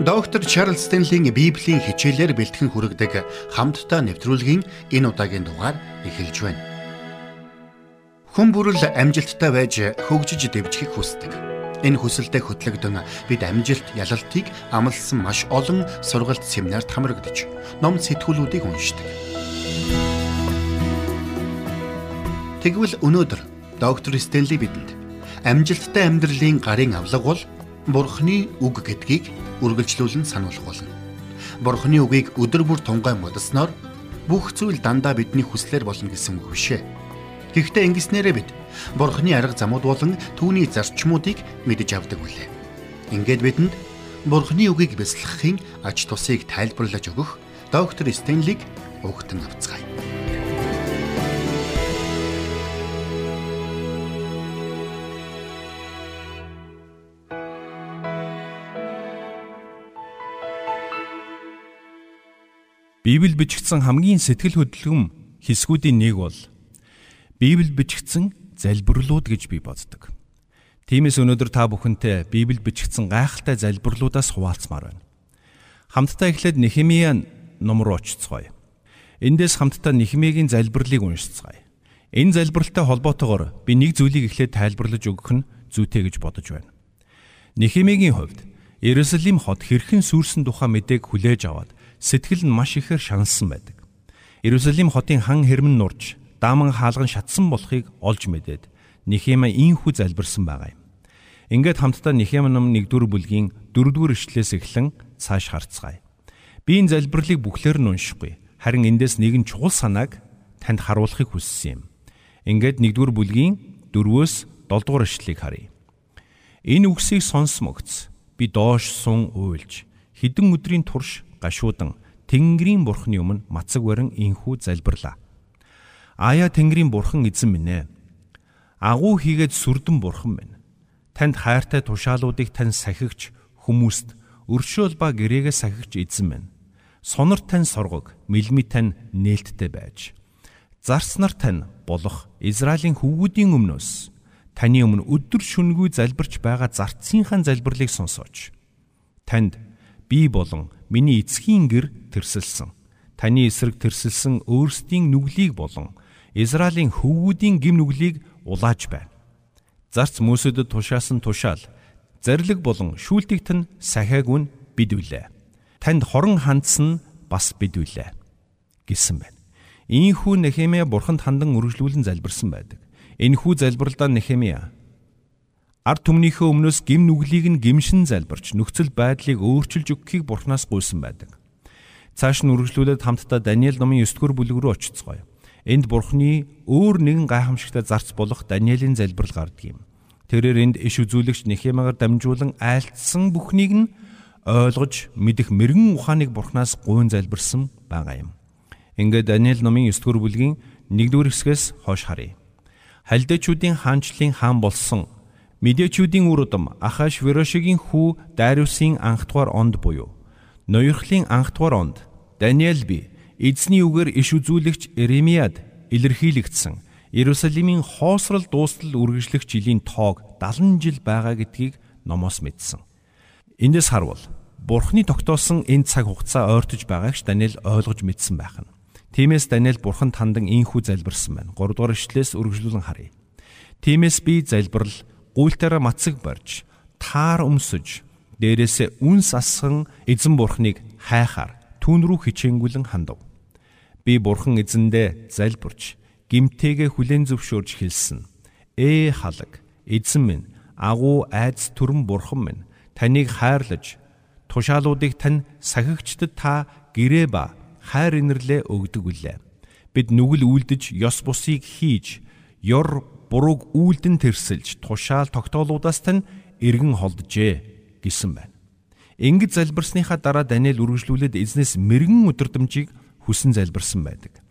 Доктор Чарлз Стенлийн Библийн хичээлээр бэлтгэн хүргэдэг хамтдаа нэвтрүүлгийн энэ удаагийн дугаар эхэлж байна. Хүн бүрэл амжилттай байж хөгжиж дэвжихийг хүсдэг. Энэ хүсэлтэд хөтлөгдөн бид амжилт ялалтыг амлсан маш олон сургалт семинарт хамрагдаж ном сэтгүүлүүдийг уншдаг. Тэгвэл өнөөдөр доктор Стенли бидэнд амжилттай амьдралын гарын авлага бол Бурхны үг гэдгийг үргэлжлүүлэн сануулах болно. Бурхны үгийг өдөр бүр тунгай модсноор бүх зүйл дандаа бидний хүслээр болно гэсэн үг бишээ. Гэхдээ ингэснээрээ бид Бурхны арга замууд болон түүний зарчмуудыг мэдэж авдаг үлээ. Ингээд бидэнд Бурхны үгийг бясалгахын ач тусыг тайлбарлаж өгөх доктор Стенлиг угтан авцгаая. Библиэд бичигдсэн хамгийн сэтгэл хөдлөм хэсгүүдийн нэг бол Библиэд бичигдсэн залбирлууд гэж би боддог. Тиймээс өнөөдөр та бүхэнтэй Библиэд бичигдсэн гайхалтай залбирлуудаас хуваалцмаар байна. Хамтдаа эхлээд Нехемия ном руу очицгоё. Эндээс хамтдаа Нехемиагийн залбирлыг уншицгаая. Энэ залбиралтай холбоотойгоор би нэг зүйлийг эхлээд тайлбарлаж өгөх нь зүйтэй гэж бодож байна. Нехемиагийн хувьд Иерусалим хот хэрхэн сүрсэн тухай мэдээг хүлээж аваад сэтгэл нь маш ихээр шаналсан байдаг. Иерусалим хотын хан хэрмэн нурж, дааман хаалган шатсан болохыг олж мэдээд Нехема ийхүү залбирсан байгаа юм. Ингээд хамтдаа Нехема ном 1-р бүлгийн 4-р эшлэлээс эхлэн цааш харцгаая. Би энэ залбирлыг бүхлээр нь уншихгүй. Харин эндээс нэгэн чухал санааг танд харуулахыг хүссэн юм. Ингээд 1-р бүлгийн 4-өөс 7-р эшлэлийг харъя. Энэ үгсийг сонсмогц би доош сун уйлж хідэн өдрийн турш гашуудан Тэнгэрийн бурхны өмнө мацаг барин инхүү залбирлаа. Аяа Тэнгэрийн бурхан эзэн минь ээ. Агуу хийгээд сүрдэн бурхан минь. Танд хайртай тушаалуудыг тань сахигч хүмүүст өршөөл ба гэрээгээ сахигч эзэн минь. Сонор тань соргог, мэлми тань нээлттэй байж. Зарснар тань болох Израилийн хөвгүүдийн өмнөөс таны өмнө өдөр шүнгүй залбирч байгаа зарцсийнхаа залбирлыг сонсооч. Танд би болон миний эцгийн гэр тэрсэлсэн. Таны эсрэг тэрсэлсэн өөрсдийн нүглийг болон Израилийн хөвгүүдийн гим нүглийг улааж байна. Зарц мөсөдөд тушаасан тушаал зарлиг болон шүүлтэгт нь сахиаг үн бидвүлээ. Танд хорон хандсан бас бидвүлээ гэсэн байна. Ийхүү Нехемия бурханд хандан үргэлжлүүлэн залбирсан байдаг. Энэхүү залбиралдаа Нехемия Ард түмнийхөө өмнөөс гим нүглийг нь гимшин залбирч нөхцөл байдлыг өөрчилж өгөхийг Бурханаас гуйсан байдаг. Цааш нь үргэлжлүүлээд хамтдаа Даниэл номын 9-р бүлэг рүү очицгоё. Энд Бурхны өөр нэгэн гайхамшигтай зарц болох Даниэлийн залбирал гардаг юм. Тэрээр энд иш үзүүлэгч Нехемагаар дамжуулан айлтсан бүхнийг нь ойлгож мэдэх мэрэгэн ухааныг Бурханаас гуйн залбирсан байгаа юм. Ингээд Даниэл номын 9-р бүлгийн 1-р хэсгээс хойш харъя. Халдэчүүдийн хаанчлалын хаан болсон Медиачүүдийн үр удам Ахаш Верошигийн хүү Дариусын анх дугаар онд буюу Ноёрхлын анх дугаар онд Даниэл би эзний үгээр иш үзүүлэгч Иремиад илэрхийлэгдсэн Иерусалимийн хоосрол дуустал үргэлжлэх жилийн тоог 70 жил байгаа гэдгийг номоос мэдсэн. Эндээс харвал Бурхны тогтоосон энэ цаг хугацаа ойртож байгаагч Даниэл ойлгож мэдсэн байх нь. Тиймээс Даниэл Бурханд хандан ийхүү залбирсан байна. 3 дугаар эшлэлээс үргэлжлүүлэн харъя. Тиймээс би залбирал гуйлтаараа мацаг барьж таар өмсөж дээрээсээ үнс асхан эзэн бурхныг хайхаар түүн рүү хичээнгүлэн хандав. Би бурхан эзэндээ залбирч гимтэйгээ хүлэн зөвшөөрж хэлсэн. Ээ халаг эзэн минь агуу айц төрөн бурхан минь таныг хайрлаж тушаалуудыг тань сахигчдад та гэрээ ба хайр инэрлээ өгдөг үлээ. Бид нүгэл үлдэж ёс бусыг хийж ёр бурууг үйлдэн тэрсэлж тушаал тогтоолуудаас тань эргэн холджээ гэсэн байна. Ингэж залбирсныхаа дараа Даниэл үргэлжлүүлээд эзнээс мэрэгэн өдөрдмжийг хүсэн залбирсан байдаг.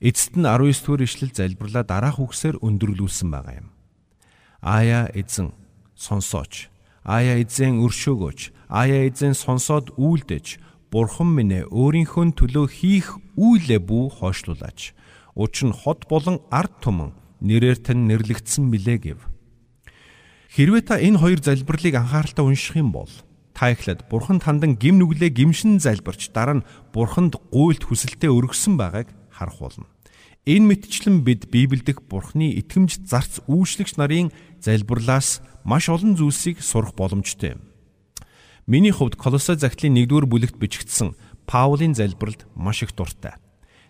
Эцэст нь 19 дугаар ишлэл залбирлаа дараах үгсээр өндөрлүүлсэн байгаа юм. Аяа эзэн сонсооч. Аяа эзэн өршөөгөөч. Аяа эзэн сонсоод үйлдэж Бурхан минь өөрийнхөө төлөө хийх үйлээ бүү хойшлуулаач. Учир нь хот болон ард түмэн нэрээр тань нэрлэгдсэн билээ гэв. Хэрвээ та энэ хоёр залбирлыг анхааралтай унших юм бол та ихлэд бурханд хандан гим нүглээ гимшин залбирч дараа нь бурханд гуйлт хүсэлтэд өргөсөн байгааг харах болно. Энэ мэтчлэн бид Библиэдх бурхны итгэмж зарц үйлчлэгч нарын залбирлаас маш олон зүйлсийг сурах боломжтой юм. Миний хувьд Колосой захидлын 1-р бүлэгт бичигдсэн Паулийн залбиралд маш их дуртай.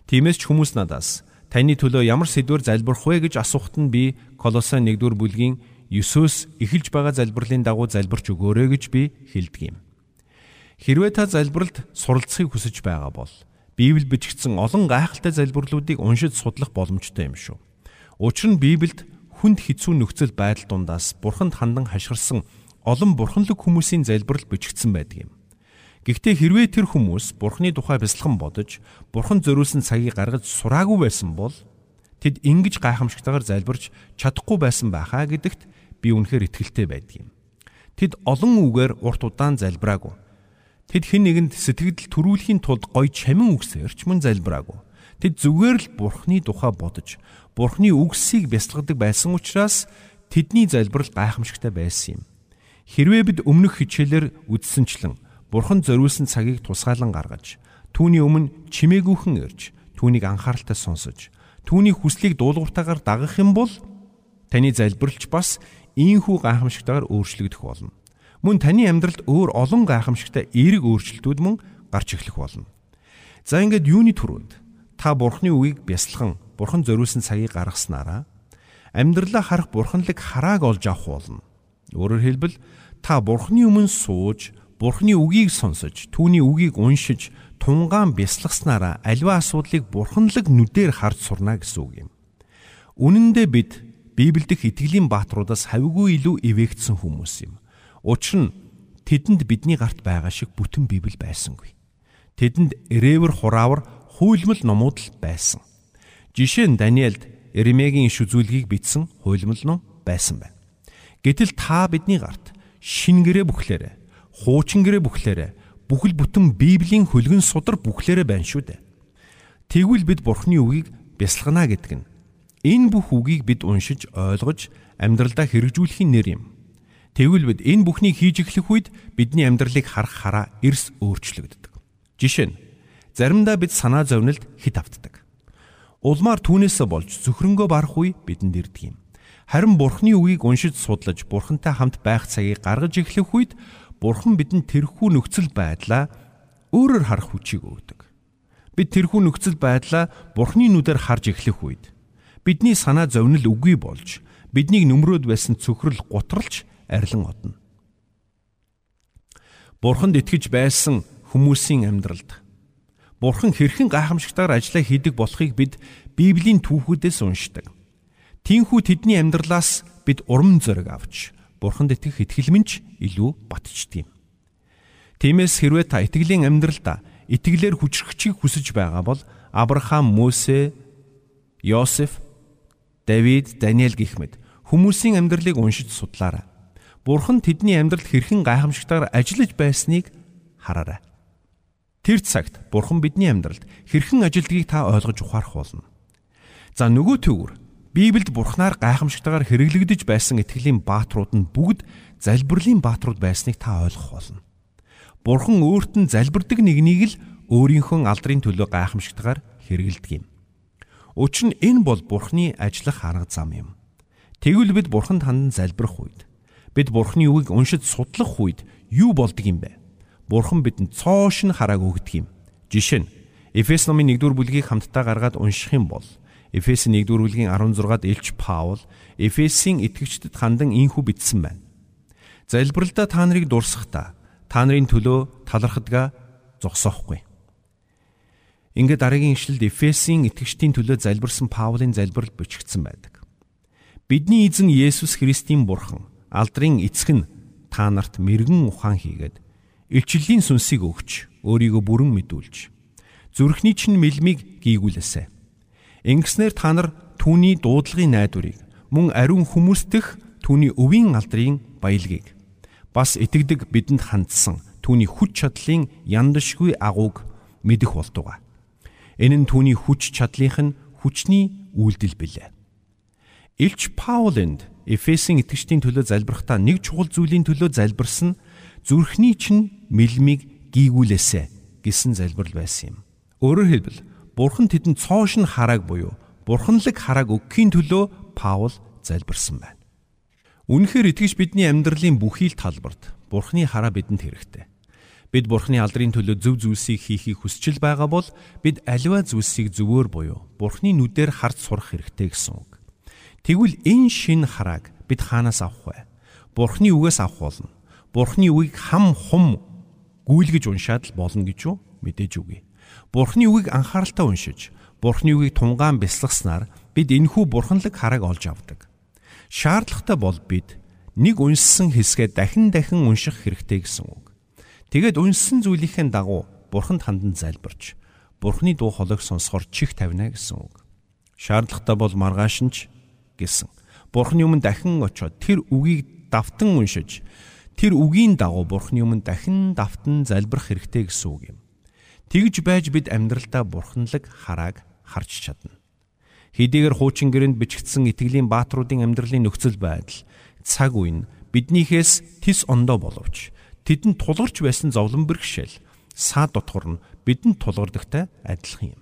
Тиймээс ч хүмүүс надаас таны төлөө ямар сэдвэр залбирх вэ гэж асуухад нь би Колосой 1-р бүлгийн 9-өөс эхэлж байгаа залбирлын дагуу залбирч өгөөрэй гэж би хэлдэг юм. Хэрвээ та залбиралд суралцахыг хүсэж байгаа бол Библи бичигдсэн олон гайхалтай залбирлуудыг уншиж судлах боломжтой юм шүү. Учир нь Библиэд хүнд хэцүү нөхцөл байдал дундаас бурханд хандан хашгирсан олон бурханлаг хүмүүсийн залбирал бичигдсэн байдаг юм. Гэхдээ хэрвээ тэр хүмүүс бурхны тухай бясалган бодож, бурхан зориулсан цагийг гаргаж сураагүй байсан бол тэд ингэж гайхамшигтайгаар залбирч чадахгүй байсан байхаа гэдэгт би үнэхээр итгэлтэй байдаг юм. Тэд олон үгээр урт удаан залбираагүй. Тэд хэн нэгэнд сэтгэл төрүүлэхийн тулд гоё чамин үгсээрч мөн залбираагүй. Тэд зүгээр л Бурхны тухай бодож, Бурхны үгсийг бясалгадаг байсан учраас тэдний залбирал гайхамшигтай байсан юм. Хэрвээ бид өмнөх хичээлээр үздсэнчлэн Бурхан зориулсан цагийг тусгаалan гаргаж, түүний өмнө чимээгүйхэн ирж, түүнийг анхааралтай сонсож, түүний хүслийг дуулууртаагаар дагах юм бол таны залбирлч бас ийхүү гайхамшигтайгаар өөрчлөгдөх болно. Мөн таны амьдралд өөр олон гайхамшигтай эерэг өөрчлөлтүүд мөн гарч эхлэх болно. За ингээд юуны төрөнд та бурхны үгийг бясалган бурхан зориулсан цагийг гаргаснараа амьдралаа харах бурханлаг харааг олж авах болно. Өөрөөр хэлбэл та бурхны өмнө сууж бурхны үгийг сонсож түүний үгийг уншиж тунгаан бясалгаснараа альва асуудлыг бурханлаг нүдээр харж сурна гэсэн үг юм. Үнэн дээр бид Библиэдх итгэлийн бааtruудаас хавьгүй илүү эвээгдсэн хүмүүс юм. Учир нь тэдэнд бидний гарт байгаа шиг бүтэн Библи байсангүй. Тэдэнд эрээвэр хураавар хуйлмал номууд л байсан. Жишээ нь Даниэлд Иремегийн иш үзүүлгийг бичсэн хуйлмал ном байсан байна. Гэтэл та бидний гарт шин гэрээ бүхлээрэ, хуучин гэрээ бүхлээрэ, бүхэл бүтэн Библийн хөлгөн судар бүхлээрэ байна шүү дээ. Тэгвэл бид Бурхны үгийг бясалгана гэдэг нь Энэ бүх үгийг бид уншиж ойлгож амьдралдаа хэрэгжүүлэхийн нэр юм. Тэгвэл бид энэ бүхнийг хийж эхлэх үед бидний амьдралыг харах хараа эрс өөрчлөгддөг. Жишээ нь заримдаа бид санаа зовнилд хит автдаг. Улмаар түүнээсээ болж зөвхрөнгөө барах үе бидэнд ирдэг юм. Харин Бурхны үгийг уншиж судлаж Бурхантай хамт байх цагийг гаргаж эхлэх үед Бурхан бидэнд тэрхүү нөхцөл байдлаа өөрөөр харах хүчийг өгдөг. Бид тэрхүү нөхцөл байдлаа Бурхны нүдээр харж эхлэх үед бидний санаа зовнил үгүй болж биднийг нүмрөөд байсан цөхрөл гутралж арилан одно. Бурханд итгэж байсан хүмүүсийн амьдралд Бурхан хэрхэн гайхамшигтайгаар ажиллаа хийдэг болохыг бид Библийн түүхүүдээс уншдаг. Тинхүү тэдний амьдралаас бид урам зориг авч Бурханд итгэх итгэлмэнч илүү батчдаг юм. Тиймээс хэрвээ та итгэлийн амьдралдаа итгэлээр хүчрхчийг хүсэж байгаа бол Авраам, Мөсе, Йосеф, Давид, Даниэл гэх мэт хүмүүсийн амьдралыг уншиж судлаарай. Бурхан тэдний амьдралд хэрхэн гайхамшигтайгаар ажиллаж байсныг хараарай. Тэр цагт Бурхан бидний амьдралд хэрхэн ажилдгийг та ойлгож ухаарах болно. За нөгөө төвөр Библиэд Бурханаар гайхамшигтайгаар хэрэглэгдэж байсан итгэлийн бааtruуд нь бүгд залбирлын бааtruуд байсныг та ойлгох болно. Бурхан өөрт нь залбирдаг нэгнийг л өөрийнхөө алдрын төлөө гайхамшигтайгаар хэрэгэлдэг юм. Учир нь энэ бол Бурхны ажиллах арга зам юм. Тэгвэл бид Бурханд хандан залбирх үед бид Бурхны үгийг уншиж судлах үед юу болдго юм бэ? Бурхан бидэнд цоош нь харааг өгдөг юм. Жишээ нь Эфес номын 1-р бүлгийг хамтдаа гаргаад унших юм бол Эфес 1-р бүлгийн 16-ад Илч Паул Эфесийн итгэгчдэд хандан ийхүү бичсэн байна. Залбиралдаа та нарыг дурсахдаа та нарын төлөө талархадгаа зогсоохгүй. Ингээд дараагийн ишлэлд Эфесийн итгэгчдийн төлөө залбирсан Паулын залбирал бичигдсэн байдаг. Бидний эзэн Есүс Христийн бурхан алдрын эцэг нь та нарт мэрэгэн ухаан хийгээд илчлэлийн сүнсийг өгч өөрийгөө бүрэн мэдүүлж зүрхний чинь мэлмиг гийгүүлээсэ. Ингэснээр та нар түүний дуудлагын найдварыг мөн ариун хүмүүстэх түүний өвийн алдрын баялагийг бас итгэдэг бидэнд хандсан түүний хүч чадлын яндашгүй агууг мэдэх болтугай. Энэ нь түүний хүч чадлынх нь хүчний үйлдэл билээ. Илч Паулэнд Эфесийн итгэжтийн төлөө залбирахдаа нэг чухал зүйлийн төлөө залбирсан зүрхний чинь мэлмиг гийгүүлээсэ гэсэн залбирал байсан юм. Өөрөөр хэлбэл Бурхан тэдэнд цоошин харааг буюу бурханлаг харааг өгөхийн төлөө Паул залбирсан байна. Үнэхээр итгэж бидний амьдралын бүхий л талбарт Бурхны хараа бидэнд хэрэгтэй. Бид Бурхны алдрын төлөө зөв зүйлсийг хийхийг хүсчил байгаа бол бид аливаа зүйлсийг зөвөр буюу Бурхны нүдээр харж сурах хэрэгтэй гэсэн үг. Тэгвэл энэ шин харааг бид хаанаас авах вэ? Бурхны үгээс авах болно. Бурхны үгийг хам хум гүйлгэж уншаад л болно гэж юу? Мэдээж үгүй. Бурхны үгийг анхааралтай уншиж, Бурхны үгийг тунгаан бясалгаснаар бид энхүү бурханлаг харааг олж авдаг. Шаардлагатай бол бид нэг уншсан хэсгээ дахин дахин унших хэрэгтэй гэсэн үг. Тэгээд уншсан зүйлийнхээ дагуу бурханд хандан залбирч бурхны дуу хоолойг сонсохоор чих тавина гэсэн үг. Шаардлагатай бол маргааш нь ч гэсэн. Бурхны өмнө дахин очиод тэр үгийг давтан уншиж тэр үгийн дагуу Бурхны өмнө дахин давтан залбирах хэрэгтэй гэсэн үг юм. Тэгж байж бид амьдралдаа бурханлаг харааг харж чадна. Хэдийгээр хуучин гэрэнд бичигдсэн итгэлийн баатруудын амьдралын нөхцөл байдал цаг үе нь биднийхээс тис ондоо боловч тэдэнд тулгарч байсан зовлон бэрхшээл саад дотгор нь бидэнд тулгардагтай адилхан юм.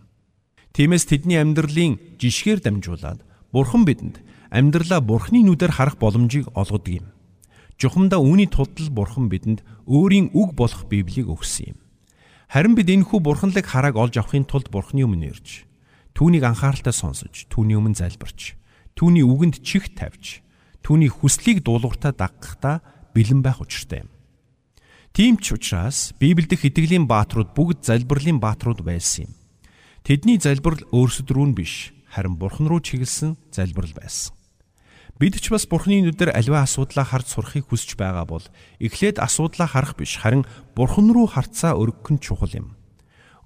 Тиймээс тэдний амьдралын жишгээр дамжуулаад Бурхан бидэнд амьдралаа Бурхны нүдээр харах боломжийг олгодог юм. Жухамдаа үүний тулд Бурхан бидэнд өөрийн үг болох Библийг өгсөн юм. Харин бид энэхүү бурханлаг харааг олж авахын тулд Бурхны өмнө ирж түүнийг анхааралтай сонсож, түүний өмнө залбирч, түүний үгэнд чих тавьж, түүний хүслийг дуулууртаа даггахдаа бэлэн байх учиртай юм. Тийм ч учраас Библиэд итгэлийн бааtruуд бүгд залбирлын бааtruуд байсан юм. Тэдний залбирал өөрсдөд рүү нь биш, харин Бурхан руу чиглэсэн залбирал байсан. Бид ч бас Бурханы нүдээр аливаа асуудлаа харж сурахыг хүсэж байгаа бол эхлээд асуудлаа харах биш, харин Бурхан руу харцаа өргөх нь чухал юм.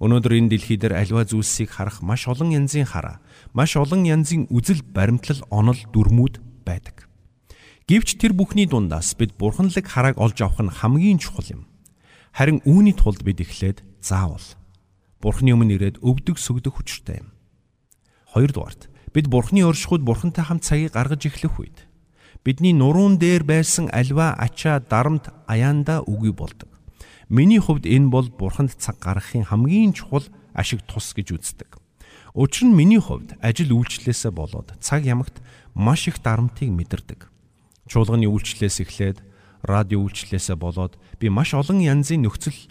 Өнөөдөр энэ дэлхий дээр аливаа зүйлсийг харах маш олон янзын хараа, маш олон янзын үзэл баримтлал онол дүрмүүд байдаг. Гэвч тэр бүхний дундаас бид бурханлаг харааг олж авах нь хамгийн чухал юм. Харин үүний тулд бид эхлээд заавал Бурхны өмнө ирээд өвдөг сүгдөх хүчтэй юм. Хоёрдугаарт бид Бурхны оршихуйд Бурхантай хамт цагийг гаргаж эхлэх үед бидний нуруун дээр байсан альва ачаа дарамт аяанда үгүй болдог. Миний хувьд энэ бол Бурханд цаг гаргахын хамгийн чухал ашиг тус гэж үздэг. Учир нь миний хувьд ажил үйлчлэлээсээ болоод цаг ямагт маш их дарамтыг мэдэрдэг. Чуулганы үйлчлэлээс эхлээд радио үйлчлэлээсээ болоод би маш олон янзын нөхцөл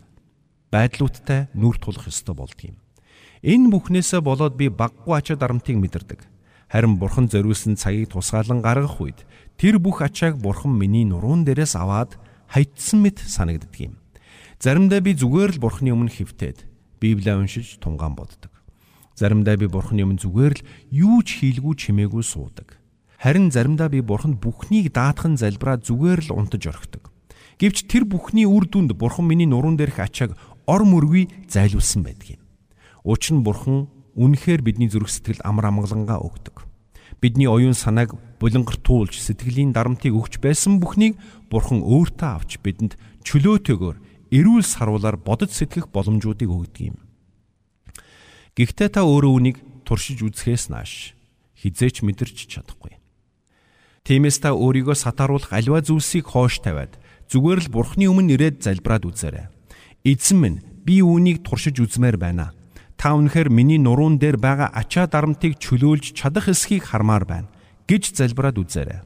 байдлуудтай нүүр тулах ёстой болдгийм. Энэ бүхнээсээ болоод би баггүй ачаа дарамтыг мэдэрдэг. Харин бурхан зориулсан цагийг тусгаалan гаргах үед тэр бүх ачааг бурхан миний нуруун дээрээс аваад хайцсан мэт санагддаг юм. Заримдаа би зүгээр л бурханы өмнө хөвтөөд Библийг уншиж тунгаан боддог. Заримдаа би бурханы өмнө зүгээр л юу ч хийлгүй чимээгүй суудаг. Харин заримдаа би бурханд бүхнийг даатхан залбираа зүгээр л унтаж орхидог. Гэвч тэр бүхний үр дүнд бурхан миний нуруун дээрх ачааг ор мөргүй зайлуулсан байдаг юм. Учир нь бурхан үнэхээр бидний зүрх сэтгэл амар амгалангаа өгдөг. Бидний оюун санааг булангартуулж сэтгэлийн дарамтыг өгч байсан бүхнийг бурхан өөртөө авч бидэнд чөлөөтэйгөр эрүүл саруулаар бодож сэтгэх боломжуудыг өгдөг юм. Гэхдээ та өөрөө үнийг туршиж үзэхээс нааш хизээч мэдэрч чадахгүй. Тиймээс та өөрийгөө сатааруулах аливаа зүйлсийг хоош тавиад зүгээр л бурхны өмнө ирээд залбираад үзээрэй. Эзэн минь би үүнийг туршиж үзмээр байна та үнэхээр миний нуруун дээр байгаа ачаа дарамтыг чөлөөлж чадах эсхийг хармаар байна гэж залбираад үзээрэй.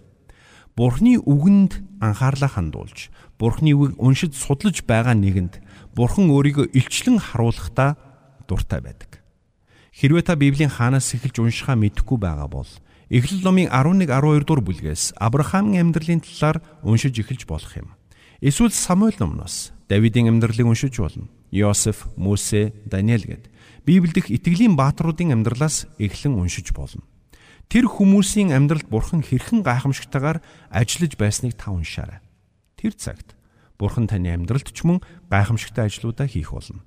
Бурхны үгэнд анхаарлаа хандуулж, Бурхны үгийг уншиж судлаж байгаа нэгэнд Бурхан өөрийгөө илчлэн харуулахдаа дуртай байдаг. Хэрвээ та Библийн хаанаас эхэлж уншихаа мэдэхгүй байгаа бол Эхлэл номын 11 12 дугаар бүлгээс Авраамийн амьдралын талаар уншиж эхэлж болох юм. Эсвэл Самуэль номноос Давидын амьдралыг уншиж болно. Йосеф, Мөсе, Даниэл гэд Библиэдх итгэлийн бааtruудын амьдралаас эхлэн уншиж болно. Тэр хүмүүсийн амьдралд Бурхан хэрхэн гайхамшигтайгаар ажиллаж байсныг та уншаарай. Тэр цагт Бурхан таны амьдралд ч мөн гайхамшигтай ажлуудаа хийх болно.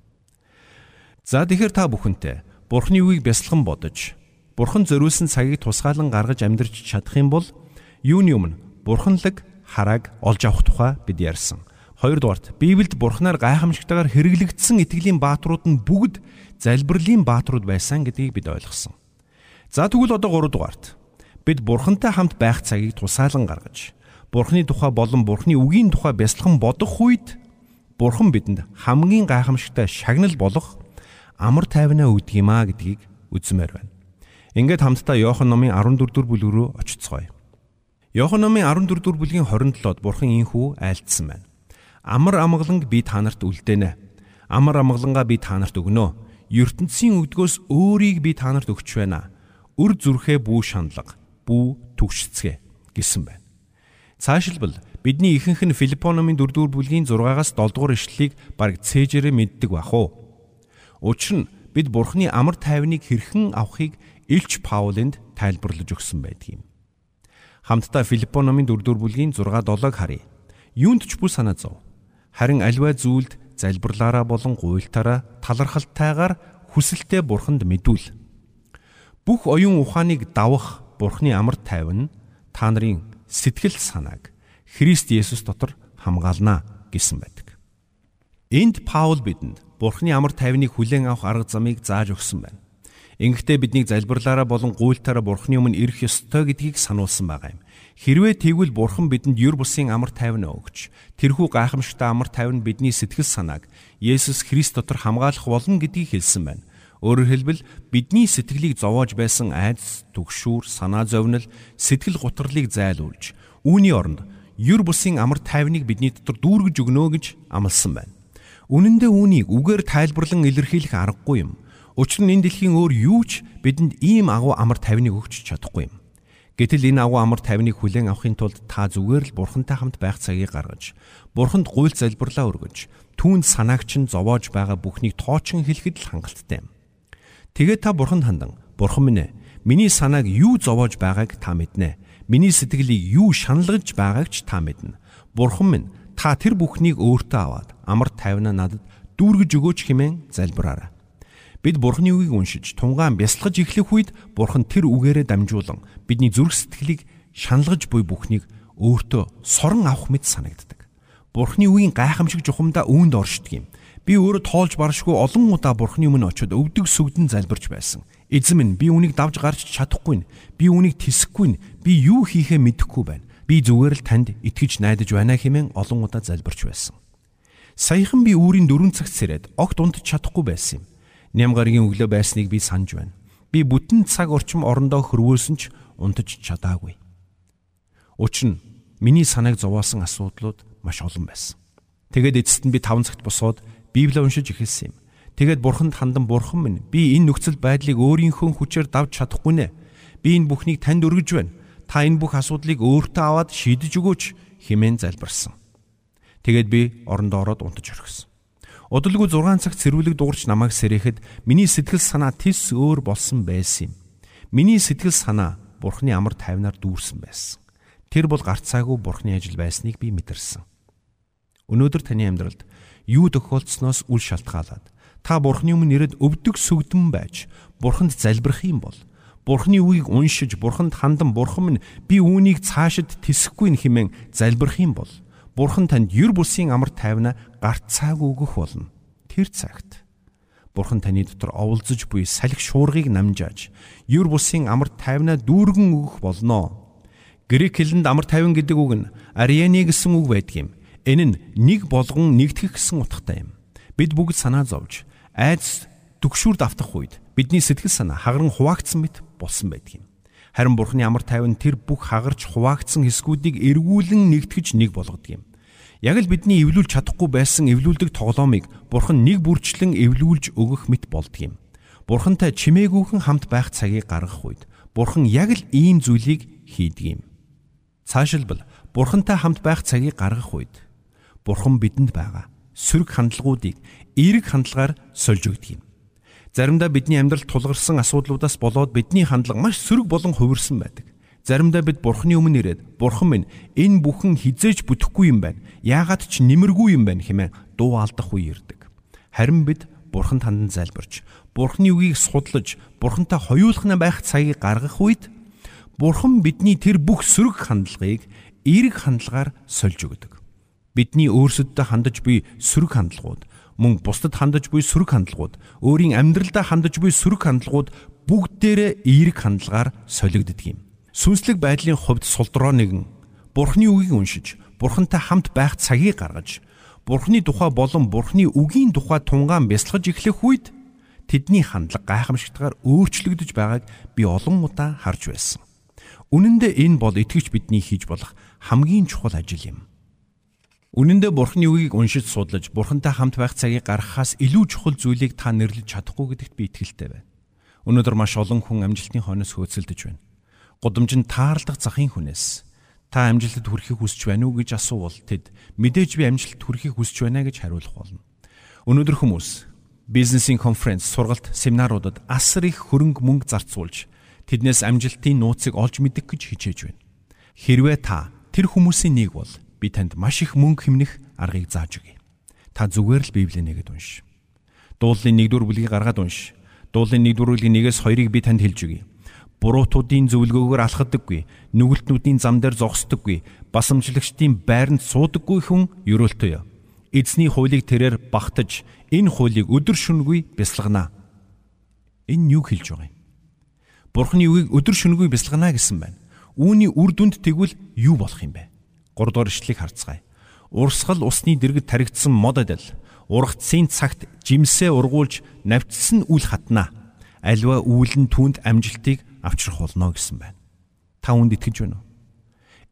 За тэгэхээр та бүхэнтэй Бурханы үгийг бясалган бодож, Бурхан зориулсан цагийг тусгаалan гаргаж амьдрч чадах юм бол юуны өмнө Бурханлаг харааг олж авах тухай бид ярьсан. Хоёрдугаарт Библиэд Бурханаар гайхамшигтайгаар хэрэглэгдсэн итгэлийн бааtruуд нь бүгд залбирлын бааtruуд байсан гэдгийг бид ойлгосон. За тэгвэл одоо 3 дугаарт бид бурхантай хамт байх цагийг тусаалan гаргаж бурхны тухай болон бурхны үгийн тухай бясалхан бодох үед Бурхан бидэнд хамгийн гайхамшигтай шагнал болох амар тайвнаа өгдөг юм а гэдгийг үзмээр байна. Ингээд хамтдаа Иохан номын 14 дугаар бүлэг рүү очицгоё. Иохан номын 14 дугаар бүлгийн 27-д Бурхан ийхүү айлдсан байна. Амар амгаланг би та нарт үлдээнэ. Амар амгалангаа би та нарт өгнө. ертөнцийн өгдгөөс өөрийг би та нарт өгч байна. Өр зүрхээ бүү шаналга, бүү түгшцгээ гэсэн байна. Цаашилбал бидний ихэнх нь Филиппо номын 4-р бүлгийн 6-аас 7-р ишлэлийг баг цээжээрээ мэддэг бах уу. Учир нь бид Бурхны амар тайвныг хэрхэн авахыг Илч Паулинд тайлбарлаж өгсөн байдаг юм. Хамтдаа Филиппо номын 4-р бүлгийн 6-7-ыг харъя. Юунд ч бүс санаа зов Харин альва зүйлд залбирлаараа болон гуйлтаараа талархалтайгаар хүсэлтэд бурханд мэдүүл. Бүх оюун ухааныг давах бурхны амар тайван та нарын сэтгэл санааг Христ Есүс дотор хамгаална гэсэн байдаг. Энд Паул бидэнд бурхны амар тайвныг хүлээн авах арга замыг зааж өгсөн байна. Ингэхдээ биднийг залбирлаараа болон гуйлтаараа бурхны өмнө ирэх ёстой гэдгийг сануулсан байгаа юм. Хэрвээ тэгвэл Бурхан бидэнд юр бусын амар тайван өгч тэрхүү гайхамшигтай амар тайван бидний сэтгэл санааг Есүс Христ дотор хамгаалах болно гэдгийг хэлсэн байна. Өөрөөр хэлбэл бидний сэтгэлийг зовоож байсан айдас, түгшүүр, санаа зовнил, сэтгэл гутралыг зайлуулж үүний оронд юр бусын амар тайвныг бидний дотор дүүргэж өгнө гэж амласан байна. Үнэн дээр үүнийг үгээр тайлбарлан илэрхийлэх аргагүй юм. Учир нь энэ дэлхийн өөр юу ч бидэнд ийм агуу амар тайвныг өгч чадахгүй юм. Гэтэл энэ агуу амар тайвныг хүлээн авахын тулд та зүгээр л бурхантай хамт байх цагийг гаргаж, бурханд гуйлт залбирлаа өргөж, түүнд санаагч нь зовоож байгаа бүхнийг тоочин хэлэхэд л хангалттай юм. Тэгээд та бурханд хандан, бурхан минь ээ, миний санааг юу зовоож байгааг та мэднэ. Миний сэтгэлийг юу шаналгаж байгааг ч та мэднэ. Бурхан минь та тэр бүхнийг өөртөө аваад амар тайвнаа надад дүүргэж өгөөч хэмээн залбираарай. Бид Бурхны үгийг уншиж тунгаан бясалгаж эхлэх үед Бурхан тэр үгээрээ дамжуулан бидний зүрх сэтгэлийг шаналгаж буй бүхнийг өөртөө сорон авах мэт санагддаг. Бурхны үгийн гайхамшиг жухамдаа үүнд оршдог юм. Би өөрөө тоолж баршгүй олон удаа Бурхны өмнө очиод өвдөг сүгдэн залбирч байсан. Эзэн минь би үнийг давж гарч чадахгүй нь. Би үнийг тисэхгүй нь. Би юу хийхээ мэдэхгүй байна. Би зүгээр л танд итгэж найдаж байна хэмээн олон удаа залбирч байсан. Саяхан би үүрийн дөрөв цагт сэрээд огт унтж чадахгүй байсан юм. Ням гарагийн өглөө байсныг би санаж байна. Би бүтэн цаг орчим орондоо хөрвөөсөн ч унтаж чадаагүй. Учир нь миний санааг зовоосон асуудлууд маш олон байсан. Тэгээд эцэст нь би 5 цагт босоод Библийг уншиж эхэлсэн юм. Тэгээд бурханд хандан бурхан минь би энэ нөхцөл байдлыг өөрийнхөө хүчээр давж чадахгүй нэ. Би энэ бүхнийг танд өргөж байна. Та энэ бүх асуудлыг өөртөө аваад шийдэж өгөөч хэмээн залбирсан. Тэгээд би орондоо ороод унтаж орхисон. Удалгүй 6 цагт цэрвэлэг дуурч намайг сэрэхэд миний сэтгэл санаа тис өөр болсон байсан юм. Миний сэтгэл санаа Бурхны амар тайвнаар дүүрсэн байсан. Тэр бол гарцаагүй Бурхны ажил байсныг би мэдэрсэн. Өнөөдөр таны амьдралд юу тохиолдсноос үл шалтгаалаад та Бурхны өмнө ирээд өвдөг сүгдэн байж Бурханд залбирх юм бол Бурхны үгийг уншиж Бурханд хандан Бурхан минь би үүнийг цаашид тисэхгүй хэмээн залбирх юм бол Бурхан танд юр бүсийн амар тайвна гарцааг өгөх болно. Тэр цагт Бурхан таны дотор оволзож буй салхи шуургыг намжааж юр бүсийн амар тайвна дүүргэн өгөх болно. Грек хэлэнд амар тайван гэдэг үг нь арианы гэсэн үг байдаг юм. Энэ нь нэг болгон нэгтгэх гэсэн утгатай юм. Бид бүгд санаа зовж айдас төгшүүрд автах үед бидний сэтгэл санаа хагаран хуваагдсан мэт болсон байдаг юм. Харин Бурхны амар тайван тэр бүх хагарч хуваагдсан хэсгүүдийг эргүүлэн нэгтгэж нэг болгодог юм. Яг л бидний эвлүүлж чадахгүй байсан эвлүүлдэг тоглоомыг Бурхан нэг бүрчлэн эвлүүлж өгөх мэт болдог юм. Бурхантай чимээгүйхэн хамт байх цагийг гаргах үед Бурхан яг л ийм зүйлийг хийдэг юм. Цаашилбал Бурхантай хамт байх цагийг гаргах үед Бурхан бидэнд байгаа сөрөг хандлагуудыг эерэг хандлагаар сольж өгдөг юм. Заримдаа бидний амьдралд тулгарсан асуудлуудаас болоод бидний хандлага маш сөрөг болон хувирсан байдаг. Заримдаа бид Бурхны өмнө ирээд Бурхан минь энэ бүхэн хизээж бүтэхгүй юм байна. Яагаад ч нэмэргүй юм байна хэмээн дуу алдах үе ирдэг. Харин бид Бурханд хандан залбирч, Бурхны үгийг судлаж, Бурхантай хоёулахна байх цагийг гаргах үед Бурхан бидний тэр бүх сөрөг хандлагыг эерэг хандлагаар сольж өгдөг. Бидний өөрсөддөө хандаж буй сөрөг хандлагууд мөн бусдад хандаж буй сөрөг хандлагууд, өөрийн амьдралдаа хандаж буй сөрөг хандлагууд бүгдээрээ эерэг хандлагаар солигддог юм. Сүнслэг байдлын хувьд сулдроо нэгэн Бурхны үгийг уншиж, Бурхантай хамт байх цагийг гаргаж, Бурхны тухай болон Бурхны үгийн тухай тунгаан бясалгаж эхлэх үед тэдний хандлага гайхамшигтгаар өөрчлөгдөж байгааг би олон удаа харж байсан. Үнэн дээр энэ бол итгэж бидний хийж болох хамгийн чухал ажил юм. Үнэн дээр Бурхны үгийг уншиж судлаж, Бурхантай хамт байх цагийг гаргахаас илүү чухал зүйлийг та нэрлэж чадахгүй гэдэгт би итгэлтэй байна. Өнөөдөр маш олон хүн амжилтны хойноос хөөцөлдөж байна. Гудамж нь таарлах захын хүнээс та амжилтад хүрэхийг хүсэж байна уу гэж асуувал тэд мэдээж би амжилтад хүрэхийг хүсэж байна гэж хариулах болно. Өнөөдөр хүмүүс бизнесийн конференц, сургалт, семинаруудад асар их хөрөнгө мөнгө зарцуулж тэднээс амжилтын нууцыг олж мэдэх гэж хичээж байна. Хэрвээ та тэр хүмүүсийн нэг бол би танд маш их мөнгө хэмнэх аргыг зааж өгье. Та зүгээр л Библийг нэгэд унш. Дуулын 1-р бүлгийг гаргаад унш. Дуулын 1-р бүлгийн 1-ээс 2-ыг би танд хэлж өгье. Буруутуудын зөвлгөөгөөр алхадаггүй, нүгэлтнүүдийн зам дээр зогсдоггүй, басамжлагчдын байранд суудаггүй хүн ерөөлтөё. Эзний хуулийг тэрээр багтаж энэ хуулийг өдөр шөнөгүй бясалгана. Энэ юу хэлж байгаа юм? Бурхны үгийг өдөр шөнөгүй бясалгана гэсэн байна. Үүний үр дүнд тэгвэл юу болох юм бэ? 3 дугаар ишлэгийг харцгаая. Урсгал усны дэргэд таригдсан мод адил ургацын цагт жимсээ ургуулж навчсан үл хатна. Альва үйл нь түүнд амжилтыг авчрах болно гэсэн байна. Та үүнд итгэж байна уу?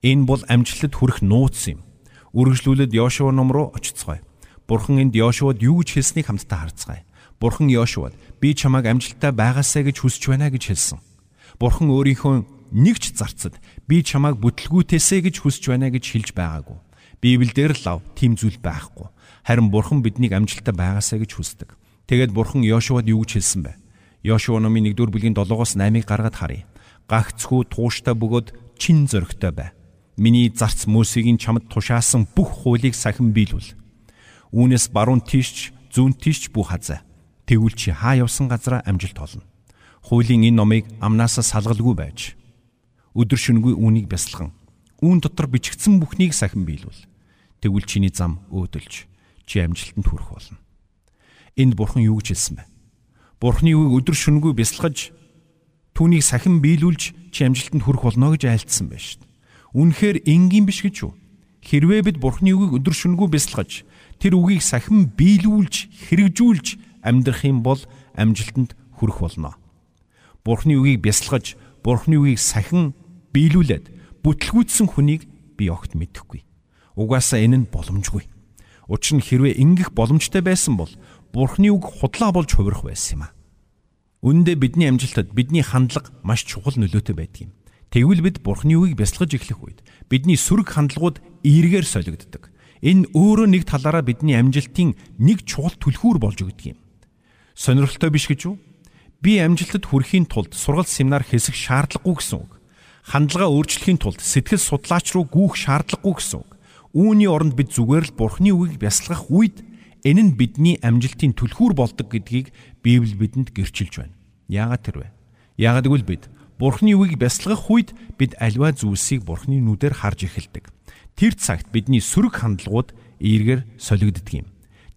Энэ бол амжилтад хүрэх нууц юм. Үргэлжлүүлээд Йошуа ном руу очицгоё. Бурхан энд Йошуад юу гэж хэлснийг хамтдаа харцгаая. Бурхан Йошуад би чамайг амжилттай байгаасаа гэж хүсэж байна гэж хэлсэн. Бурхан өөрийнхөө нэгч зарцад би чамайг бүтлгүүтээсэ гэж хүсэж байна гэж хэлж байгаагүй. Библиэлд л лав тийм зүйл байхгүй. Харин Бурхан биднийг амжилттай байгаасаа гэж хүсдэг. Тэгээд Бурхан Йошуад юу гэж хэлсэн бэ? Йошуа номын 1-р бүлгийн 7-оос 8-ыг гаргаад харъя. Гагцхүү тууштай бөгөөд чин зөрөгтэй бай. Миний зарц Мөсегийн чамд тушаасан бүх хуулийг сахин биелүүл. Үүнээс баруун тийш зүүн тийш бүх хазаа. Тэгвэл чи хаа явсан газараа амжилт олно хуулийн энэ номыг амнаасаа салгалгүй байж өдөр шөнөгүй үүнийг бясалган үүн дотор бичигдсэн бүхнийг сахин биелүүл. Тэгвэл чиний зам өөдөлж чи амжилтанд хүрэх болно. Энд бурхан юу гэж хэлсэн бэ? Бурханы үгийг өдөр шөнөгүй бясалгаж түүнийг сахин биелүүлж чи амжилтанд хүрэх болно гэж айлтсан шүү дээ. Үнэхээр энгийн биш гэж юу? Хэрвээ бид бурханы үгийг өдөр шөнөгүй бясалгаж тэр үгийг сахин биелүүлж хэрэгжүүлж амьдрах юм бол амжилтанд хүрэх болно. Бурхны үгийг бясалгаж, Бурхны үгийг сахин биелүүлээд бүтлгүүцсэн хүнийг би огт мэдэхгүй. Угаасаа энэ нь боломжгүй. Учир нь хэрвээ ингэх боломжтой байсан бол Бурхны үг худлаа болж хувирах байсан юм а. Үүндээ бидний амжилтад бидний хандлага маш чухал нөлөөтэй байдаг юм. Тэгвэл бид Бурхны үгийг бясалгаж эхлэх үед бидний сөрөг хандлагууд эргээр солигддог. Энэ өөрөө нэг талаараа бидний амжилтын нэг чухал түлхүүр болж өгдөг юм. Сонирхолтой биш гэж үү? би амжилтад хүрэхийн тулд сургалт семинар хийсэх шаардлагагүй гэсэн үг. Хандлага өөрчлөхийн тулд сэтгэл судлаач руу гүйх шаардлагагүй гэсэн үг. Үүний оронд бид зүгээр л Бурхны үгийг бясалгах үед энэ нь бидний амжилтын түлхүүр болдог гэдгийг Библи бидэнд гэрчилж байна. Яагаад тэр вэ? Яагаад гэвэл бид Бурхны үгийг бясалгах үед бид альва зүйлсийг Бурхны нүдээр харж эхэлдэг. Тэр цагт бидний сөрөг хандлагууд эергээр солигддөг юм.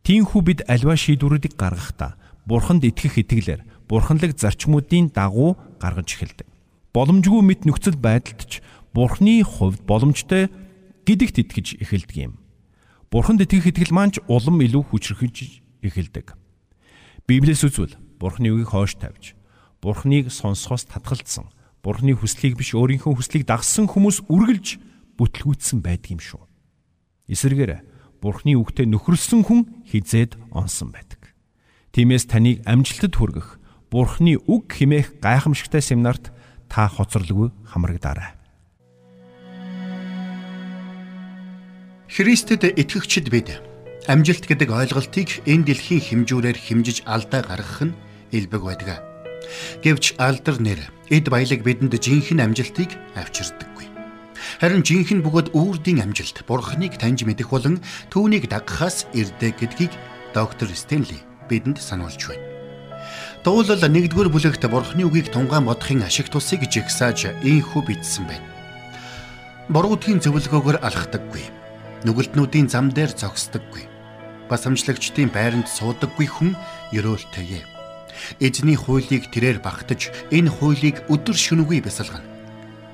Тиймээс бид альва шийдвэрүүдийг гаргахдаа Бурханд итгэх итгэлээр бурханлаг зарчмуудын дагуу гаргаж эхэлдэг. Боломжгүй мэт нөхцөл байдалд ч бурхны хувьд боломжтой гэдэгт итгэж эхэлдэг юм. Бурханд итгэх итгэл маань ч улам илүү хүчрхэж эхэлдэг. Библиэс үзвэл бурхны үгийг хоош тавьж, бурхныг сонсохоос татгалцсан, бурхны хүслийг биш өөрийнхөө хүслийг дагсан хүмүүс үргэлж бүтлгүүцсэн байдаг юм шүү. Эсвэргээр бурхны үгтээ нөхөрлсөн хүн хизээд онсон байдаг. Тиймээс таныг амжилтад хүргэх Бурхны үг химээх гайхамшигтай семинарт та хоцорлгүй хамрагдаарай. Христэд итгэгчид бид амжилт гэдэг ойлголтыг энэ дэлхийн хэмжүүрээр хэмжиж алдаа гаргах нь элбэг байдаг. Гэвч алдар нэр эд баялаг бидэнд жинхэнэ амжилтыг авчирдаггүй. Харин жинхэнэ бөгөөд үрдийн амжилт Бурхныг таньж мэдэх болон түүнийг дагахаас ирдэг гэдгийг доктор Стенли бидэнд сануулж байна. Дуулал 1-р бүлэгт Бурхны үгийг тунгаан бодохын ашиг тусыг жигсааж ийхүү бичсэн байна. Буруудгийн зөвлөгөөгөөр алхдаггүй. Нүгэлтнүүдийн зам дээр зогсдоггүй. Бас амжлагчдын байранд суудаггүй хүн ерөөлтэйе. Эзний хуулийг тэрээр багтаж энэ хуулийг өдөр шөнөгүй бясалгана.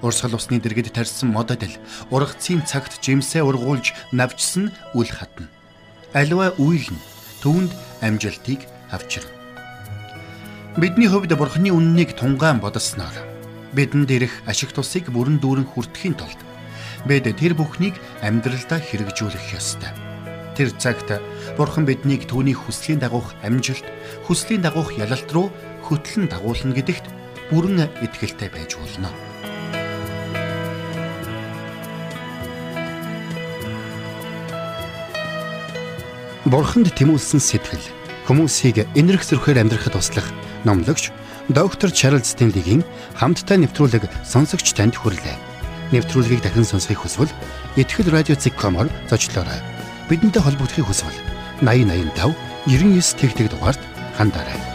Урсгал усны дэргэд тарьсан модод л ургацын цагт жимсээ ургуулж навчсан үл хатна. Аливаа үйл нь түүнд амжилтыг авчирна. Бидний хувьд Бурхны үннийг тунгаан бодсноор бидэнд ирэх ашиг тусыг бүрэн дүүрэн хүртэхийн тулд бид тэр бүхнийг амьдралдаа хэрэгжүүлэх ёстой. Тэр цагт Бурхан биднийг түүний хүслийн дагуух амжилт, хүслийн дагуух ялалт руу хөтлөн дагуулна гэдэгт бүрэн итгэлтэй байж болно. Бурханд тэмүүлсэн сэтгэл хүмүүсийг энэрх зөрхөөр амьдрахад туслах номлогч доктор Чарлз Стенлигийн хамттай нэвтрүүлэг сонсогч танд хүрлээ. Нэвтрүүлгийг дахин сонсохыг хүсвэл ихтгэл радиоцик.com-оор зочлоорой. Бидэнтэй холбогдохыг хүсвэл 8085 99 тэгтэг дугаард хандаарай.